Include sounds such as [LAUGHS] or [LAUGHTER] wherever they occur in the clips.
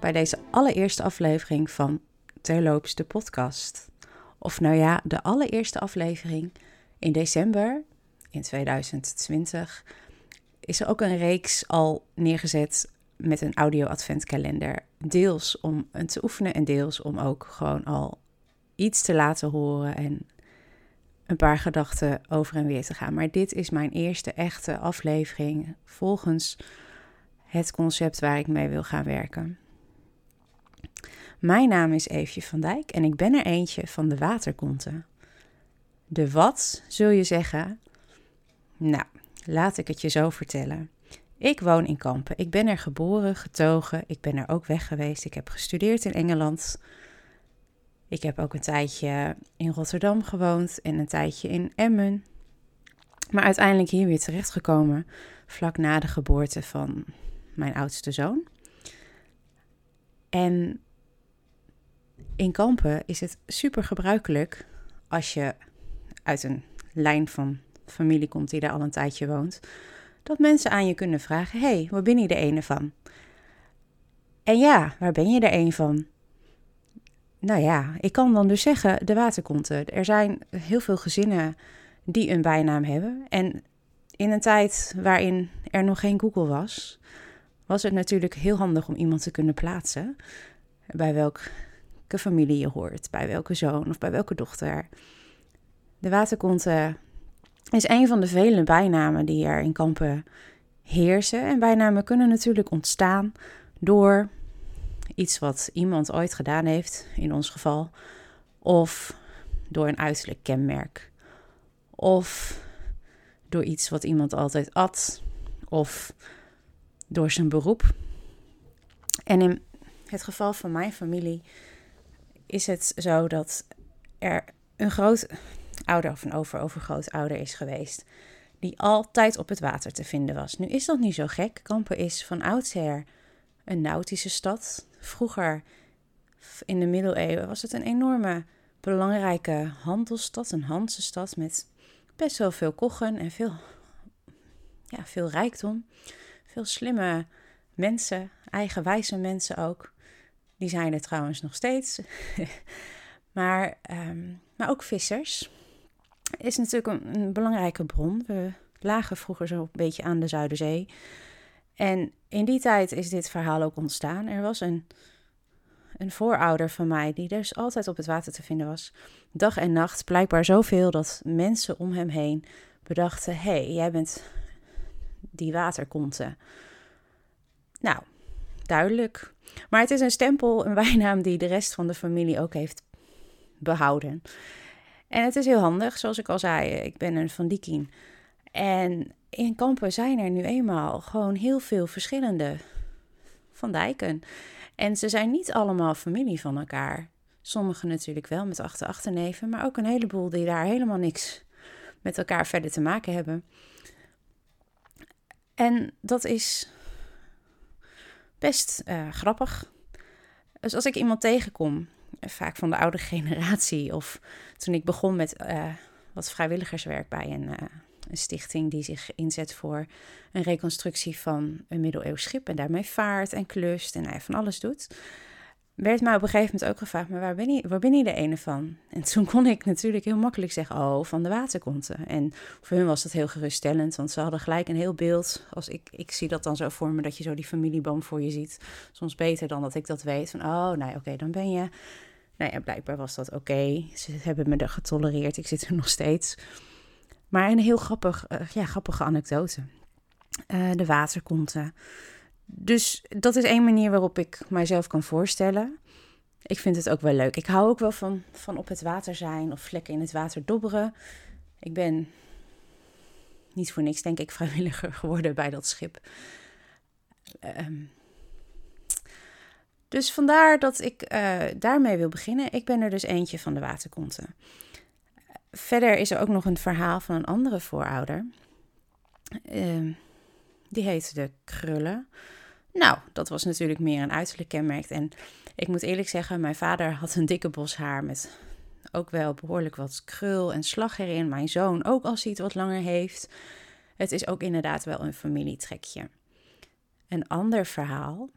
Bij deze allereerste aflevering van Terloops de podcast. Of nou ja, de allereerste aflevering in december in 2020 is er ook een reeks al neergezet met een audio adventkalender. Deels om te oefenen en deels om ook gewoon al iets te laten horen en een paar gedachten over en weer te gaan. Maar dit is mijn eerste echte aflevering volgens het concept waar ik mee wil gaan werken. Mijn naam is Eefje van Dijk en ik ben er eentje van de waterkonten. De wat, zul je zeggen? Nou, laat ik het je zo vertellen. Ik woon in Kampen. Ik ben er geboren, getogen. Ik ben er ook weg geweest. Ik heb gestudeerd in Engeland. Ik heb ook een tijdje in Rotterdam gewoond en een tijdje in Emmen. Maar uiteindelijk hier weer terechtgekomen vlak na de geboorte van mijn oudste zoon. En in Kampen is het super gebruikelijk als je uit een lijn van familie komt die daar al een tijdje woont, dat mensen aan je kunnen vragen: hey, waar ben je de ene van? En ja, waar ben je er een van? Nou ja, ik kan dan dus zeggen de waterkonten. Er zijn heel veel gezinnen die een bijnaam hebben. En in een tijd waarin er nog geen Google was, was het natuurlijk heel handig om iemand te kunnen plaatsen. Bij welke familie je hoort, bij welke zoon of bij welke dochter. De waterkonten is een van de vele bijnamen die er in kampen heersen. En bijnamen kunnen natuurlijk ontstaan door iets wat iemand ooit gedaan heeft, in ons geval, of door een uiterlijk kenmerk, of door iets wat iemand altijd at, of door zijn beroep. En in het geval van mijn familie is het zo dat er een groot ouder of een over-overgrootouder is geweest, die altijd op het water te vinden was. Nu is dat niet zo gek. Kampen is van oudsher een nautische stad. Vroeger, in de middeleeuwen, was het een enorme belangrijke handelsstad, een Hansestad met best wel veel kochen en veel, ja, veel rijkdom. Veel slimme mensen, eigenwijze mensen ook. Die zijn er trouwens nog steeds. [LAUGHS] maar, um, maar ook vissers is natuurlijk een, belangrijke bron. We lagen vroeger zo een beetje aan de Zuiderzee. En in die tijd is dit verhaal ook ontstaan. Er was een, een voorouder van mij die dus altijd op het water te vinden was. Dag en nacht, blijkbaar zoveel dat mensen om hem heen bedachten: hé, hey, jij bent die waterkonte. Nou, duidelijk. Maar het is een stempel, een bijnaam die de rest van de familie ook heeft behouden. En het is heel handig, zoals ik al zei, ik ben een Van Diekin. En in Kampen zijn er nu eenmaal gewoon heel veel verschillende Van Dijken. En ze zijn niet allemaal familie van elkaar. Sommigen natuurlijk wel met achter achterneven, maar ook een heleboel die daar helemaal niks met elkaar verder te maken hebben. En dat is best uh, grappig. Dus als ik iemand tegenkom, eh, vaak van de oude [LAUGHS] generatie, of toen ik begon met uh, wat vrijwilligerswerk bij een, een, stichting die zich inzet voor een reconstructie van een middeleeuws schip en daarmee vaart en klust en van alles doet werd mij op een gegeven moment ook gevraagd, maar waar ben je, waar ben je de ene van? En toen kon ik natuurlijk heel makkelijk zeggen, oh, van de waterkonten. En voor hun was dat heel geruststellend, want ze hadden gelijk een heel beeld. Als ik, ik zie dat dan zo voor me, dat je zo die familieboom voor je ziet. Soms beter dan dat ik dat weet, van oh, nee, oké, dan ben je... Nou ja, blijkbaar was dat oké. Ze hebben me er getolereerd, ik zit er nog steeds. Maar een heel grappig, uh, ja, grappige anekdote. Uh, de waterkonten. Dus dat is één manier waarop ik mijzelf kan voorstellen. Ik vind het ook wel leuk. Ik hou ook wel van, van op het water zijn of vlekken in het water dobberen. Ik ben niet voor niks, denk ik, [LAUGHS] vrijwilliger geworden bij dat schip. Um, dus vandaar dat ik uh, daarmee wil beginnen. Ik ben er dus eentje van de waterkonten. Verder is er ook nog een verhaal van een andere voorouder. Uh, die heette de Krullen. Nou, dat was natuurlijk meer een uiterlijk kenmerk. En ik moet eerlijk zeggen, mijn vader had een dikke bos haar met ook wel behoorlijk wat krul en slag erin. Mijn zoon ook als hij het wat langer heeft. Het is ook inderdaad wel een familietrekje. Een ander verhaal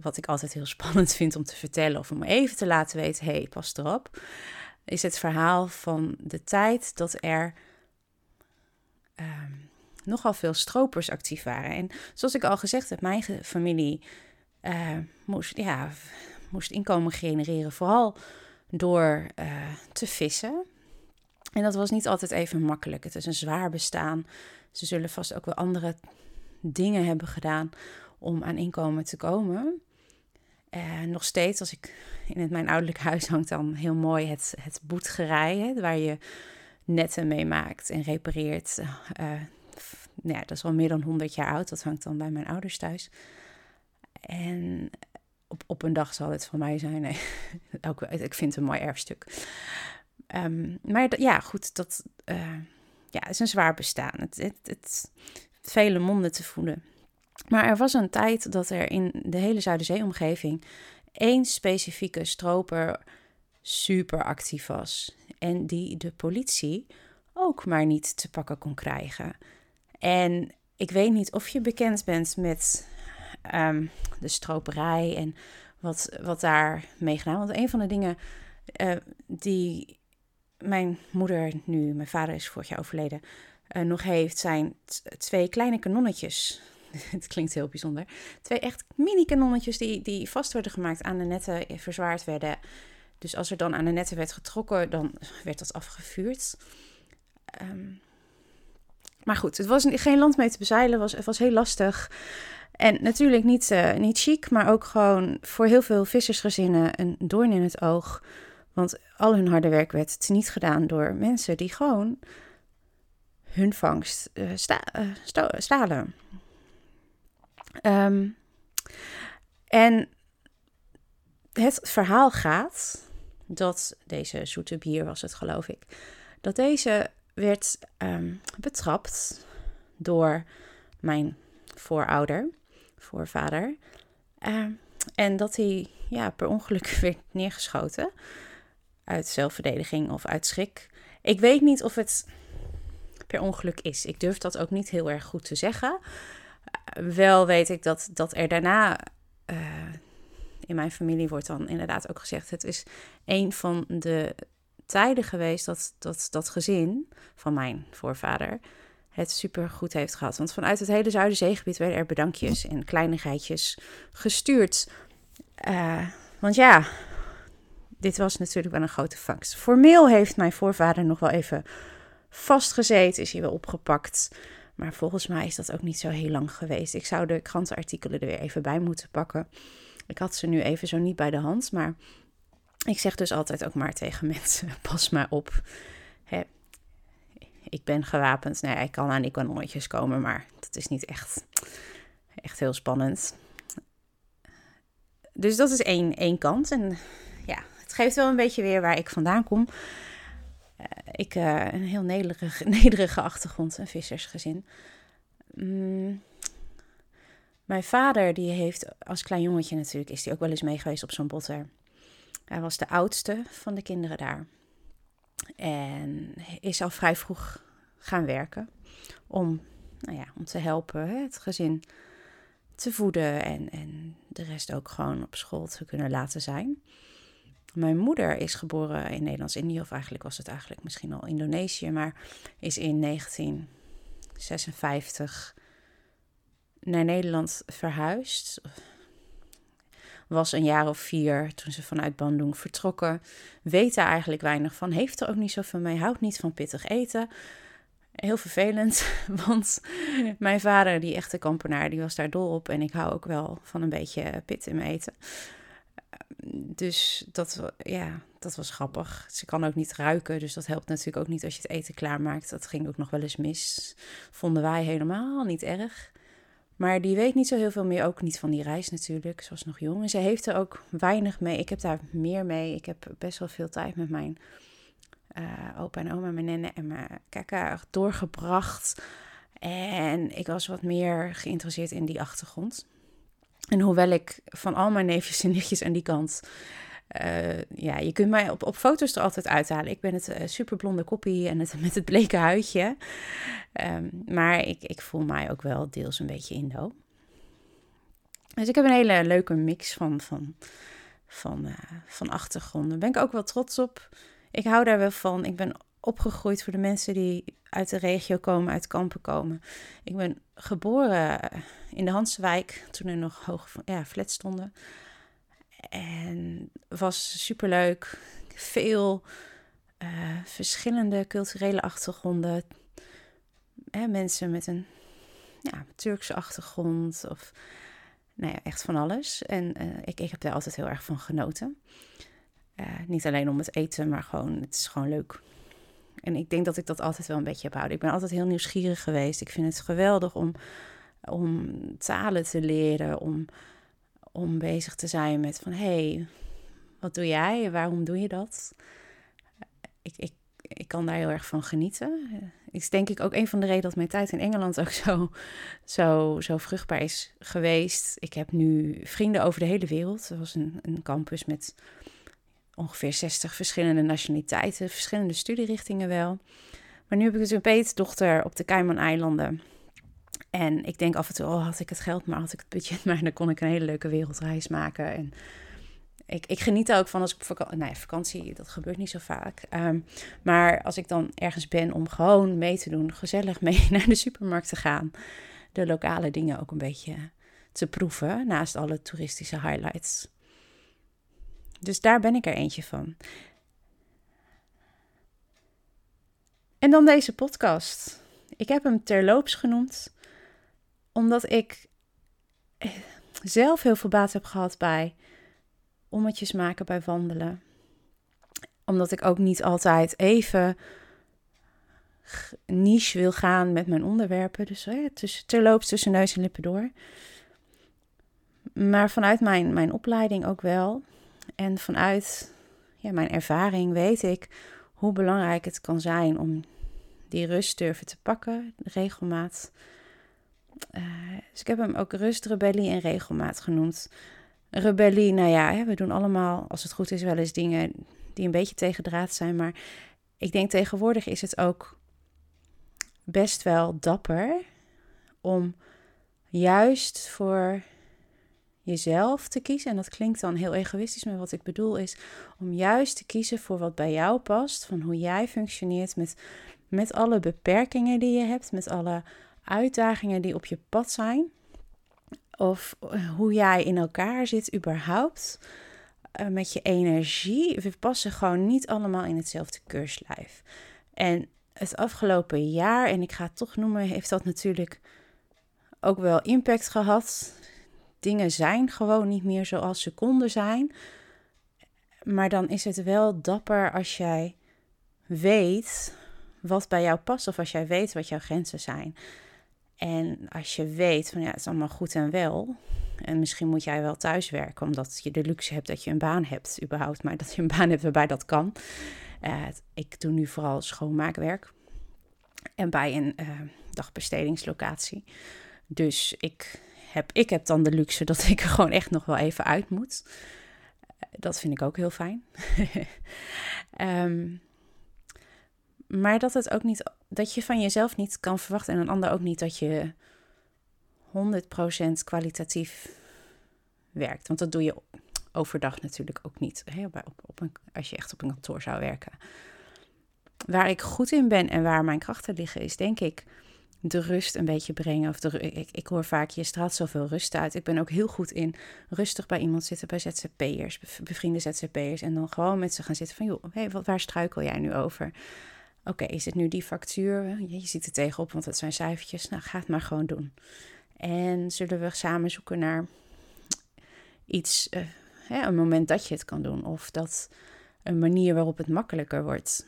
wat ik altijd heel [LAUGHS] spannend vind om te vertellen of om even te laten weten: hé, hey, pas erop. Is het verhaal van de tijd dat er ehm, nogal veel stropers actief waren. En zoals ik al gezegd heb, mijn familie uh, moest, ja, moest inkomen genereren, vooral door uh, te vissen. En dat was niet altijd even makkelijk. Het is een zwaar bestaan. Ze zullen vast ook wel andere dingen hebben gedaan om aan inkomen te komen. Uh, nog steeds, als ik in het, mijn ouderlijk huis hangt dan heel mooi het, het boetgerij, waar je netten mee maakt en repareert. Nou dat is al meer dan 100 jaar oud. Dat hangt dan bij mijn ouders thuis. En op, op een dag zal het van mij zijn. Nee, [LAUGHS] ik vind het een mooi erfstuk. Um, maar ja, goed, dat uh, ja, is een zwaar bestaan. Het, het, het, vele monden te voelen. Maar er was een tijd dat er in de hele Zuiderzeeomgeving één specifieke stroper super actief was. En die de politie ook maar niet te pakken kon krijgen. En ik weet niet of je bekend bent met um, de stroperij en wat, wat daar meegedaan. Want een van de dingen uh, die mijn moeder nu, mijn vader is vorig jaar overleden, uh, nog heeft, zijn twee kleine kanonnetjes. [LAUGHS] Het klinkt heel bijzonder. Twee echt mini kanonnetjes die, die vast werden gemaakt aan de netten, eh, verzwaard werden. Dus als er dan aan de netten werd getrokken, dan werd dat afgevuurd. Um, maar goed, het was geen land mee te bezeilen. Was, het was heel lastig. En natuurlijk niet, uh, niet chic, maar ook gewoon voor heel veel vissersgezinnen een doorn in het oog. Want al hun harde werk werd niet gedaan door mensen die gewoon hun vangst sta, uh, stalen. Um, en het verhaal gaat dat deze zoete bier was het, geloof ik, dat deze werd um, betrapt door mijn voorouder, voorvader. Uh, en dat hij ja, per ongeluk [LAUGHS] werd neergeschoten. Uit zelfverdediging of uit schrik. Ik weet niet of het per ongeluk is. Ik durf dat ook niet heel erg goed te zeggen. Uh, wel weet ik dat, dat er daarna. Uh, in mijn familie wordt dan inderdaad ook gezegd: het is een van de tijden geweest dat, dat dat gezin van mijn voorvader het super goed heeft gehad. Want vanuit het hele Zuiderzeegebied werden er bedankjes en kleinigheidjes gestuurd. Uh, want ja, dit was natuurlijk wel een grote vangst. Formeel heeft mijn voorvader nog wel even vastgezeten, is hij wel opgepakt. Maar volgens mij is dat ook niet zo heel lang geweest. Ik zou de krantenartikelen er weer even bij moeten pakken. Ik had ze nu even zo niet bij de hand, maar ik zeg dus altijd ook maar tegen [LAUGHS] mensen: pas maar op. Hè, ik ben gewapend. Nee, ik kan aan die kanonnetjes komen, maar dat is niet echt, echt heel spannend. Dus dat is één, één kant. En ja, het geeft wel een beetje weer waar ik vandaan kom. Uh, ik, uh, een heel nederige, [LAUGHS] nederige achtergrond, een vissersgezin. Mm. Mijn vader, die heeft als klein jongetje natuurlijk, is hij ook wel eens mee geweest op zo'n botter. Hij was de oudste van de kinderen daar. En is al vrij vroeg gaan werken om, nou ja, om te helpen het gezin te voeden en, en de rest ook gewoon op school te kunnen laten zijn. Mijn moeder is geboren in Nederlands-Indië, of eigenlijk was het eigenlijk misschien al Indonesië, maar is in 1956 naar Nederland verhuisd was een jaar of vier toen ze vanuit Bandung vertrokken. Weet daar eigenlijk weinig van. Heeft er ook niet zoveel mee. Houdt niet van pittig eten. Heel vervelend, [LAUGHS] want mijn vader, die echte kampenaar, die was daar dol op. En ik hou ook wel van een beetje pit in mijn eten. Dus dat, ja, dat was grappig. Ze kan ook niet ruiken, dus dat helpt natuurlijk ook niet als je het eten klaarmaakt. Dat ging ook nog wel eens mis. Vonden wij helemaal niet erg. Maar die weet niet zo heel veel meer, ook niet van die reis natuurlijk. Ze was nog jong en ze heeft er ook weinig mee. Ik heb daar meer mee. Ik heb best wel veel tijd met mijn uh, opa en oma, mijn nenne en mijn kaka doorgebracht. En ik was wat meer geïnteresseerd in die achtergrond. En hoewel ik van al mijn neefjes en nichtjes aan die kant uh, ja, je kunt mij op, op foto's er altijd uithalen. Ik ben het uh, superblonde koppie en het [LAUGHS] met het bleke huidje. Um, maar ik, ik voel mij ook wel deels een beetje Indo. Dus ik heb een hele leuke mix van, van, van, uh, van achtergronden. Daar ben ik ook wel trots op. Ik hou daar wel van. Ik ben opgegroeid voor de mensen die uit de regio komen, uit kampen komen. Ik ben geboren in de Hansewijk, toen er nog hoog ja, flats stonden. En was superleuk. Veel uh, verschillende culturele achtergronden. Hè, mensen met een ja, Turkse achtergrond of nou ja, echt van alles. En uh, ik, ik heb daar altijd heel erg van genoten. Uh, niet alleen om het eten, maar gewoon, het is gewoon leuk. En ik denk dat ik dat altijd wel een beetje heb houden. Ik ben altijd heel nieuwsgierig geweest. Ik vind het geweldig om, om talen te leren, om, om bezig te zijn met van hey, wat doe jij? Waarom doe je dat? Ik, ik, ik kan daar heel erg van genieten. Is denk ik ook een van de redenen dat mijn tijd in Engeland ook zo, zo, zo vruchtbaar is geweest. Ik heb nu vrienden over de hele wereld. Er was een, een campus met ongeveer 60 verschillende nationaliteiten, verschillende studierichtingen wel. Maar nu heb ik dus een peetdochter op de Cayman-eilanden. En ik denk af en toe, oh, had ik het geld maar, had ik het budget [LAUGHS] maar, dan kon ik een hele leuke wereldreis maken. En ik, ik geniet er ook van als ik op vakantie, nee, vakantie, dat gebeurt niet zo vaak. Ehm, maar als ik dan ergens ben om gewoon mee te doen, gezellig [LAUGHS] mee naar de supermarkt te gaan, de lokale dingen ook een beetje te proeven, naast alle toeristische highlights. Dus daar ben ik er eentje van. En dan deze podcast. Ik heb hem terloops genoemd, omdat ik zelf heel veel baat heb gehad bij ommetjes maken bij wandelen. Omdat ik ook niet altijd even niche wil gaan met mijn onderwerpen. Dus hè, tussen, terloops tussen neus en lippen door. Maar vanuit mijn, mijn opleiding ook wel. En vanuit ja, mijn ervaring weet ik hoe belangrijk het kan zijn om die rust durven te pakken, regelmaat. Uh, dus ik heb hem ook rust, rebellie en regelmaat genoemd. Rebellie, nou ja, we doen allemaal, als het goed is, wel eens dingen die een beetje tegendraad zijn. Maar ik denk tegenwoordig is het ook best wel dapper om juist voor jezelf te kiezen. En dat klinkt dan heel egoïstisch, maar wat ik bedoel is om juist te kiezen voor wat bij jou past. Van hoe jij functioneert met, met alle beperkingen die je hebt, met alle uitdagingen die op je pad zijn. Of hoe jij in elkaar zit überhaupt. Uh, met je energie. We passen gewoon niet allemaal in hetzelfde keurslijf. En het afgelopen jaar, en ik ga het toch noemen, heeft dat natuurlijk ook wel impact gehad dingen zijn gewoon niet meer zoals ze konden zijn. Maar dan is het wel dapper als jij weet wat bij jou past of als jij weet wat jouw grenzen zijn. En als je weet van ja, het is allemaal goed en wel. En misschien moet jij wel thuiswerken, omdat je de luxe hebt dat je een baan hebt, überhaupt. Maar dat je een baan hebt waarbij dat kan. Uh, ik doe nu vooral schoonmaakwerk. En bij een uh, dagbestedingslocatie. Dus ik heb, ik heb dan de luxe dat ik er gewoon echt nog wel even uit moet. Dat vind ik ook heel fijn. um, [LAUGHS] maar dat het ook niet, dat je van jezelf niet kan verwachten en een ander ook niet dat je 100% kwalitatief werkt. Want dat doe je overdag natuurlijk ook niet. Hè? Op, op een, als je echt op een kantoor zou werken. Waar ik goed in ben en waar mijn krachten liggen, is denk ik de rust een beetje brengen. Of de, ik, ik hoor vaak, je straalt zoveel rust uit. Ik ben ook heel goed in rustig bij iemand zitten, bij ZZP'ers, bevriende ZZP'ers. En dan gewoon met ze gaan zitten van, joh, hey, waar struikel jij nu over? Oké, is het nu die factuur? Je ziet er tegenop, want het zijn cijfertjes. Nou, ga het maar gewoon doen. En zullen we samen zoeken naar iets, uh, hè, een moment dat je het kan doen. Of dat een manier waarop het makkelijker wordt.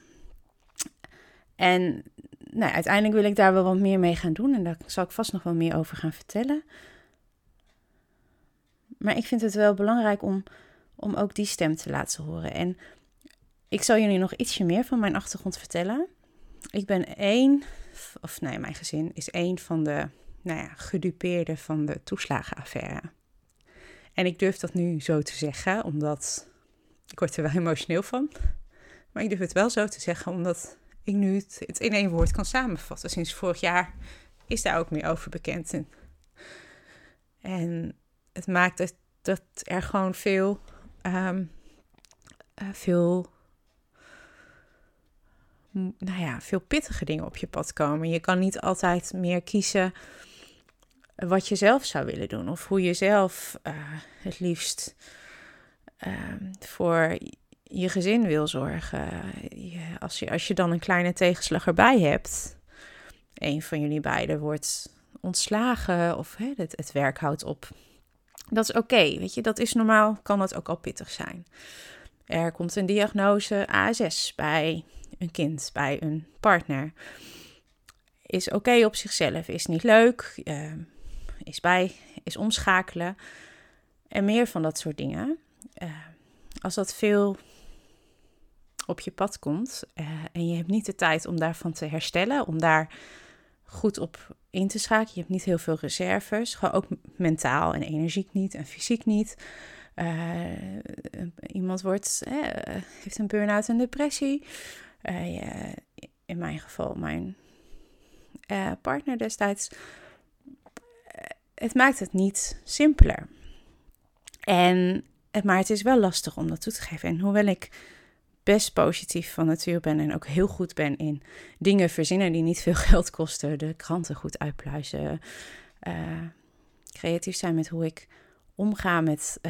En nou, uiteindelijk wil ik daar wel wat meer mee gaan doen. En daar zal ik vast nog wel meer over gaan vertellen. Maar ik vind het wel belangrijk om, om ook die stem te laten horen. En ik zal jullie nog ietsje meer van mijn achtergrond vertellen. Ik ben één, of nee, mijn gezin is één van de nou ja, gedupeerden van de toeslagenaffaire. En ik durf dat nu zo te zeggen, omdat ik word er wel emotioneel van. Maar ik durf het wel zo te zeggen, omdat ik nu het, in één woord kan samenvatten. Sinds vorig jaar is daar ook meer over bekend. En, het maakt dat, dat er gewoon veel, um, uh, veel, nou ja, veel pittige dingen op je pad komen. Je kan niet altijd meer kiezen wat je zelf zou willen doen of hoe je zelf uh, het liefst uh, voor je gezin wil zorgen. Je, als, je, als je dan een kleine tegenslag erbij hebt, een van jullie beiden wordt ontslagen of hè, het, het werk houdt op. Dat is oké, weet je, dat is normaal, kan dat ook al pittig zijn. Er komt een diagnose ASS bij een kind, bij een partner. Is oké op zichzelf, is niet leuk, uh, is bij, is omschakelen en meer van dat soort dingen. Uh, als dat veel op je pad komt uh, en je hebt niet de tijd om daarvan te herstellen, om daar goed op in te schakelen. Je hebt niet heel veel reserves, gewoon ook mentaal en energiek niet en fysiek niet. Uh, iemand wordt, uh, heeft een burn-out en depressie. Uh, in mijn geval, mijn partner destijds. het maakt het niet simpeler. En, maar het is wel lastig om dat toe te geven. En hoewel ik best positief van natuur ben en ook heel goed ben in dingen verzinnen die niet veel [LAUGHS] geld kosten, de kranten goed uitpluizen, creatief zijn met hoe ik omga met,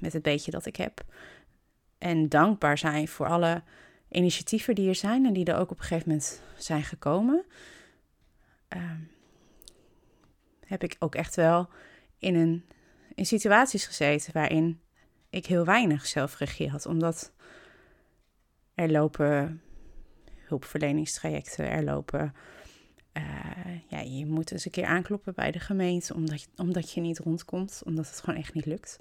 met het beetje dat ik heb. En dankbaar zijn voor alle initiatieven die er zijn en die er ook op een gegeven moment zijn gekomen. Uh, heb ik ook echt wel in, een, in situaties gezeten waarin ik heel weinig zelfregie had, omdat er lopen hulpverleningstrajecten, er lopen. Uh, ja, je moet eens een keer aankloppen bij de gemeente omdat je, omdat je niet rondkomt, omdat het gewoon echt niet lukt.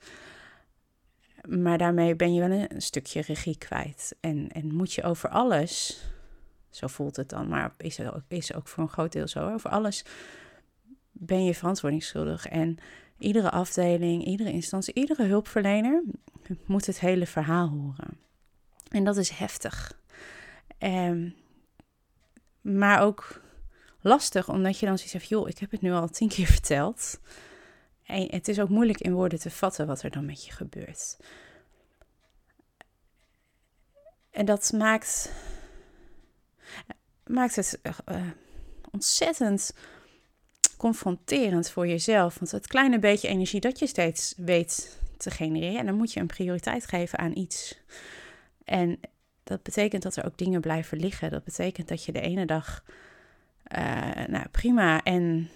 Maar daarmee ben je wel een, stukje regie kwijt. En, en moet je over alles, zo voelt het dan, maar is ook, is ook voor een groot deel zo, over alles ben je verantwoordingsschuldig. En iedere afdeling, iedere instantie, iedere hulpverlener moet het hele verhaal horen. En dat is heftig. Um, maar ook lastig, omdat je dan zoiets hebt, joh, ik heb het nu al tien keer verteld. En het is ook moeilijk in woorden te vatten wat er dan met je gebeurt. En dat maakt, maakt het uh, ontzettend confronterend voor jezelf. Want het kleine beetje energie dat je steeds weet te genereren, en dan moet je een prioriteit geven aan iets. En dat betekent dat er ook dingen blijven liggen. Dat betekent dat je de ene dag uh, nou, prima en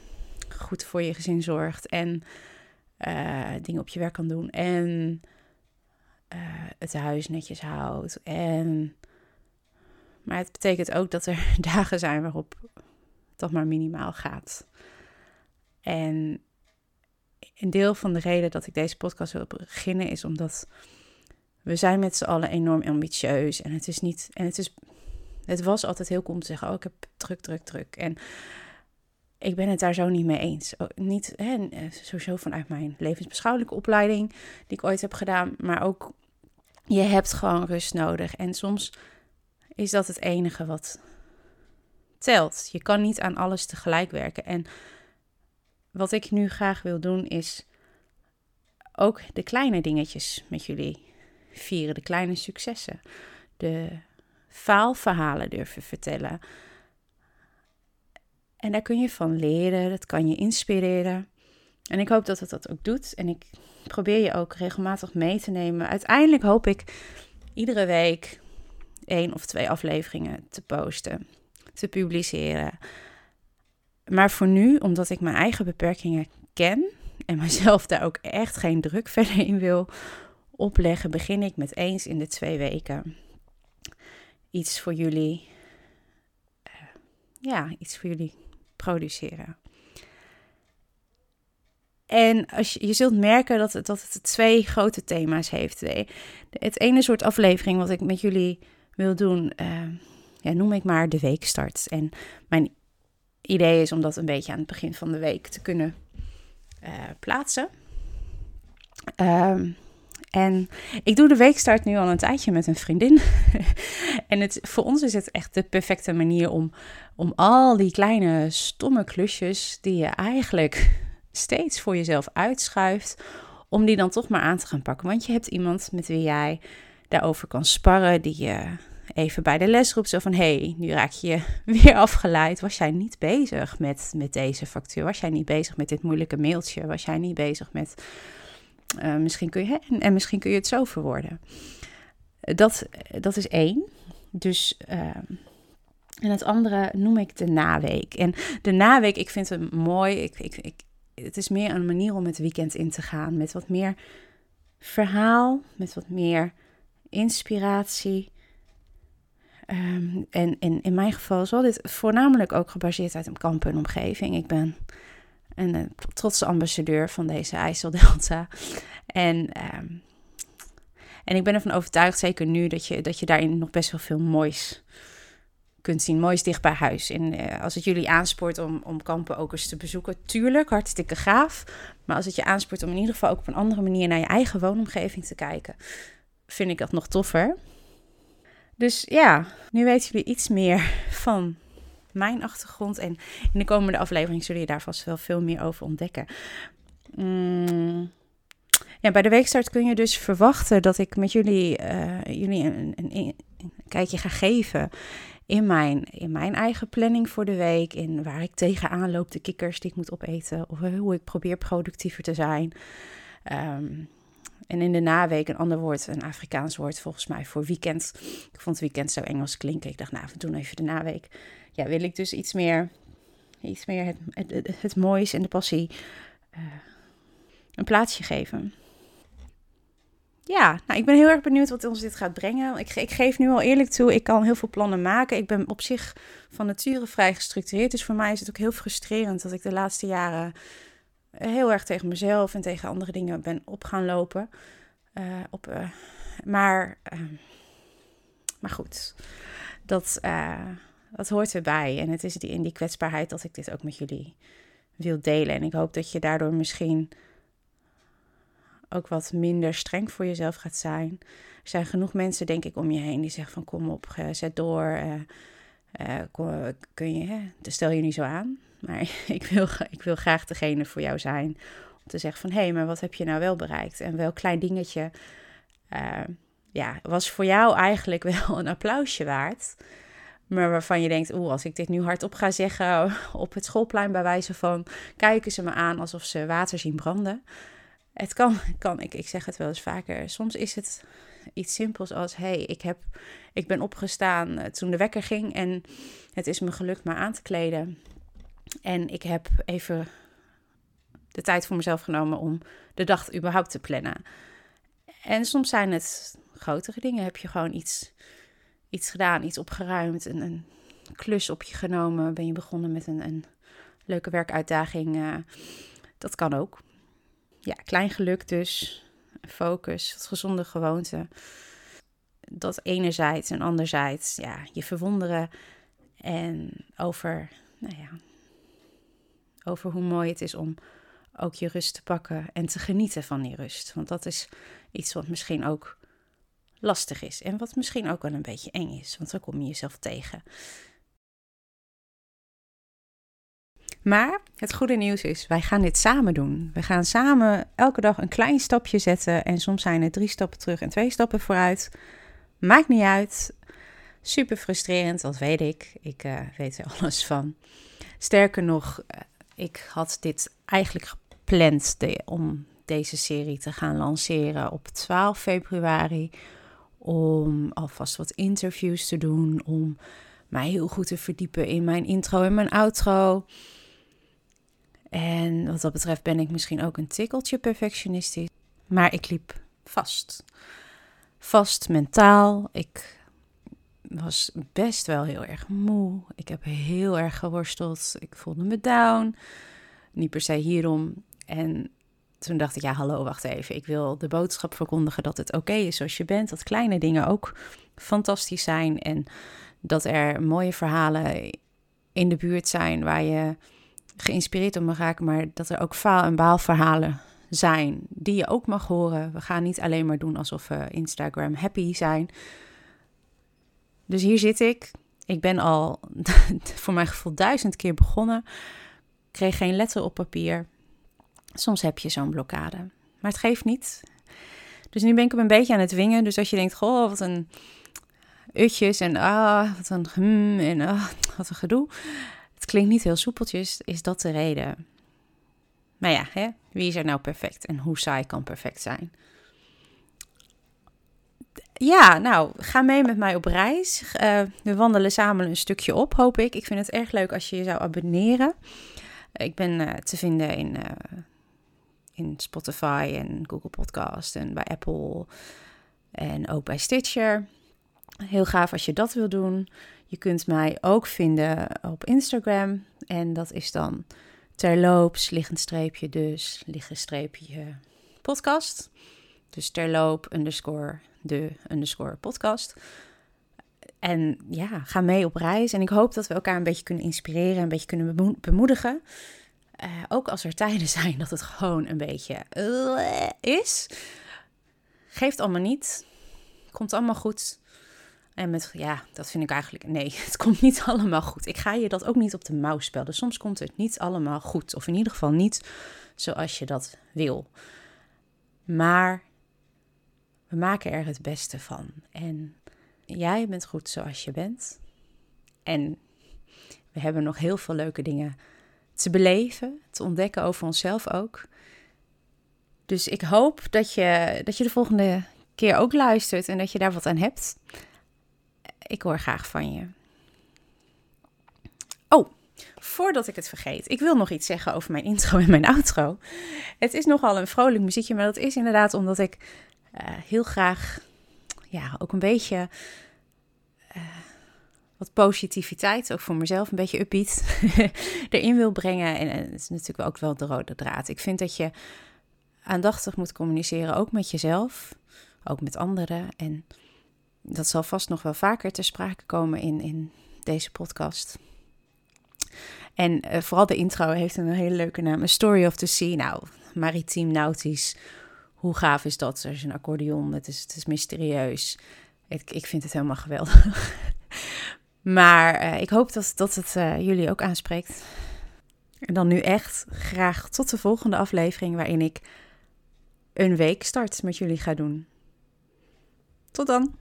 goed voor je gezin zorgt. En uh, dingen op je werk kan doen. En uh, het huis netjes houdt. En... Maar het betekent ook dat er [LAUGHS] dagen zijn waarop dat maar minimaal gaat. En een deel van de reden dat ik deze podcast wil beginnen is omdat we zijn met z'n allen enorm ambitieus. En het is niet. En het is. Het was altijd heel cool om te zeggen: Oh, ik heb druk, druk, druk. En ik ben het daar zo niet mee eens. Niet hè, eh, sowieso vanuit mijn levensbeschouwelijke opleiding, die ik ooit heb gedaan. Maar ook je hebt gewoon rust nodig. En soms is dat het enige wat telt. Je kan niet aan alles tegelijk werken. En wat ik nu graag wil doen is ook de kleine dingetjes met jullie vieren, de kleine successen, de faalverhalen durven vertellen. En daar kun je van leren, dat kan je inspireren. En ik hoop dat het dat ook doet. En ik probeer je ook regelmatig mee te nemen. Uiteindelijk hoop ik iedere week één of twee afleveringen te posten, te publiceren. Maar voor nu, omdat ik mijn eigen beperkingen ken en mezelf daar ook echt geen druk [LAUGHS] verder in wil opleggen, begin ik met eens in de twee weken iets voor jullie, uh, ja, iets voor jullie produceren. En als je, je zult merken dat het, dat het twee grote thema's heeft. Het ene soort aflevering wat ik met jullie wil doen, uh, ja, noem ik maar de weekstart. En mijn idee is om dat een beetje aan het begin van de week te kunnen uh, plaatsen. Um, en ik doe de weekstart nu al een tijdje met een vriendin. [LAUGHS] en het, voor ons is het echt de perfecte manier om, om al die kleine stomme klusjes die je eigenlijk steeds voor jezelf uitschuift, om die dan toch maar aan te gaan pakken. Want je hebt iemand met wie jij daarover kan sparren, die je even bij de les roept. Zo van, hé, hey, nu raak je [LAUGHS] weer afgeleid. Was jij niet bezig met, met deze factuur? Was jij niet bezig met dit moeilijke mailtje? Was jij niet bezig met... Uh, misschien kun je, en misschien kun je het zo verwoorden. Dat, dat is één. Dus... Uh, en het andere noem ik de naweek. En de naweek, ik vind het mooi. Ik, ik, ik, het is meer een manier om het weekend in te gaan. Met wat meer verhaal, met wat meer inspiratie. Um, en, en in mijn geval zal dit voornamelijk ook gebaseerd uit een kamp en omgeving. Ik ben een, een trotse ambassadeur van deze IJsseldelta. En, um, en ik ben ervan overtuigd, zeker nu, dat je, dat je daarin nog best wel veel moois kunt zien. Moois dicht bij huis. En uh, als het jullie aanspoort om, om kampen ook eens te bezoeken, tuurlijk, hartstikke gaaf. Maar als het je aanspoort om in ieder geval ook op een andere manier naar je eigen woonomgeving te kijken, vind ik dat nog toffer. Dus ja, nu weten jullie iets meer van mijn achtergrond. En in de komende aflevering zullen je daar vast wel veel meer over ontdekken. Mm. Ja, bij de weekstart kun je dus verwachten dat ik met jullie, uh, jullie een, een, een, kijkje ga geven in mijn, in mijn eigen planning voor de week. In waar ik tegenaan loop, de kikkers die ik moet opeten. Of hoe ik probeer productiever te zijn. Um, en in de naweek een ander woord, een Afrikaans woord volgens mij voor weekend. Ik vond weekend zo Engels klinken. Ik dacht, nou, we doen even de naweek. Ja, wil ik dus iets meer, iets meer het, het, het, moois en de passie uh, een plaatsje geven. Ja, nou, ik ben heel erg benieuwd wat ons dit gaat brengen. Ik, ik, geef nu al eerlijk toe, ik kan heel veel plannen maken. Ik ben op zich van nature vrij gestructureerd. Dus voor mij is het ook heel frustrerend dat ik de laatste jaren heel erg tegen mezelf en tegen andere dingen ben op gaan lopen. Uh, op, uh, maar, uh, maar goed, dat, dat hoort erbij. En het is in die kwetsbaarheid dat ik dit ook met jullie wil delen. En ik hoop dat je daardoor misschien ook wat minder streng voor jezelf gaat zijn. Er zijn genoeg mensen, denk ik, om je heen die zeggen van kom op, zet door. Kom, kun je, hè? stel je niet zo aan. Maar [LAUGHS] ik wil, ik wil graag degene voor jou zijn om te zeggen van... hé, hey, maar wat heb je nou wel bereikt? En welk klein dingetje uh, ja, was voor jou eigenlijk [LAUGHS] wel een applausje waard... Maar waarvan je denkt, oeh, als ik dit nu hardop ga zeggen [LAUGHS] op het schoolplein bij wijze van, kijken ze me aan alsof ze water zien branden. Het kan, kan ik, ik zeg het wel eens vaker. Soms is het iets simpels als, hey, ik, heb, ik ben opgestaan eh, toen de wekker ging en het is me gelukt me aan te kleden. En ik heb even de tijd voor mezelf genomen om de dag überhaupt te plannen. En soms zijn het grotere dingen. Heb je gewoon iets, iets gedaan, iets opgeruimd, een, een klus op je genomen. Ben je begonnen met een, een leuke werkuitdaging. Uh, dat kan ook. Ja, klein geluk dus. Focus, gezonde gewoonte. Dat enerzijds en anderzijds, ja, je verwonderen. En over, nou ja, over hoe mooi het is om ook je rust te pakken en te genieten van die rust. Want dat is iets wat misschien ook lastig is en wat misschien ook wel een beetje eng is, want dan kom je jezelf tegen. Maar het goede nieuws is, wij gaan dit samen doen. We gaan samen elke dag een klein stapje zetten. En soms zijn het drie stappen terug en twee stappen vooruit. Maakt niet uit. Super frustrerend, dat weet ik. Ik uh, weet er [LAUGHS] alles van. Sterker nog, uh, ik had dit eigenlijk gepland om deze serie te gaan lanceren op 12 februari. Om alvast wat interviews te doen. Om mij heel goed te verdiepen in mijn intro en mijn outro. En wat dat betreft ben ik misschien ook een tikkeltje perfectionistisch. Maar ik liep vast. Vast mentaal. Ik was best wel heel erg moe. Ik heb heel erg geworsteld. Ik voelde me down. Niet per se hierom. En toen dacht ik, ja, hallo, wacht even. Ik wil de boodschap verkondigen dat het oké is zoals je bent. Dat kleine dingen ook fantastisch zijn. En dat er mooie verhalen in de buurt zijn waar je geïnspireerd op mag raken. Maar dat er ook faal- en baalverhalen zijn die je ook mag horen. We gaan niet alleen maar doen alsof we Instagram happy zijn. Dus hier zit ik. Ik ben al [LAUGHS] voor mijn gevoel duizend keer begonnen. Kreeg geen letter op papier. Soms heb je zo'n blokkade. Maar het geeft niet. Dus nu ben ik hem een beetje aan het wingen. Dus als je denkt, goh, wat een utjes en ah, wat een hmm en ah, [LAUGHS] wat een gedoe. Het klinkt niet heel soepeltjes, is dat de reden. Maar ja, hè? wie is er nou perfect en hoe saai kan perfect zijn? Ja, nou, ga mee met mij op reis. Uh, we wandelen samen een stukje op, hoop ik. Ik vind het erg leuk als je je zou abonneren. Ik ben uh, te vinden in, in Spotify en Google Podcast en bij Apple en ook bij Stitcher. Heel gaaf als je dat wil doen. Je kunt mij ook vinden op Instagram en dat is dan terloops, liggend streepje dus, liggend streepje podcast. Dus terloop underscore de underscore podcast. En ja, ga mee op reis. En ik hoop dat we elkaar een beetje kunnen inspireren, een beetje kunnen bemoedigen. Uh, ook als er tijden zijn dat het gewoon een beetje uh, is. Geeft allemaal niet. Komt allemaal goed. En met, ja, dat vind ik eigenlijk, nee, [LAUGHS] het komt niet allemaal goed. Ik ga je dat ook niet op de mouw spelen. Soms komt het niet allemaal goed. Of in ieder geval niet zoals je dat wil. Maar we maken er het beste van. En jij bent goed zoals je bent. En we hebben nog heel veel leuke dingen te beleven, te ontdekken over onszelf ook. Dus ik hoop dat je, dat je de volgende keer ook luistert en dat je daar wat aan hebt. Ik hoor graag van je. Oh, voordat ik het vergeet, ik wil nog iets zeggen over mijn [LAUGHS] intro en mijn outro. Het is nogal een vrolijk muziekje, maar dat is inderdaad omdat ik heel graag ja, ook een beetje uh, wat positiviteit, ook voor mezelf, een beetje upbeat, [LAUGHS] erin wil brengen. En, het is natuurlijk ook wel de rode draad. Ik vind dat je aandachtig moet communiceren, ook met jezelf, ook met anderen. En dat zal vast nog wel vaker ter sprake komen in, in deze podcast. En uh, vooral de intro heeft een hele leuke naam. Story of the Sea. Nou, maritiem, nautisch. Hoe gaaf is dat? Er is een accordeon, het is, het is mysterieus. Ik, ik vind het helemaal geweldig. [LAUGHS] maar uh, ik hoop dat, dat het uh, jullie ook aanspreekt. En dan nu echt graag tot de volgende aflevering waarin ik een week start met jullie ga doen. Tot dan!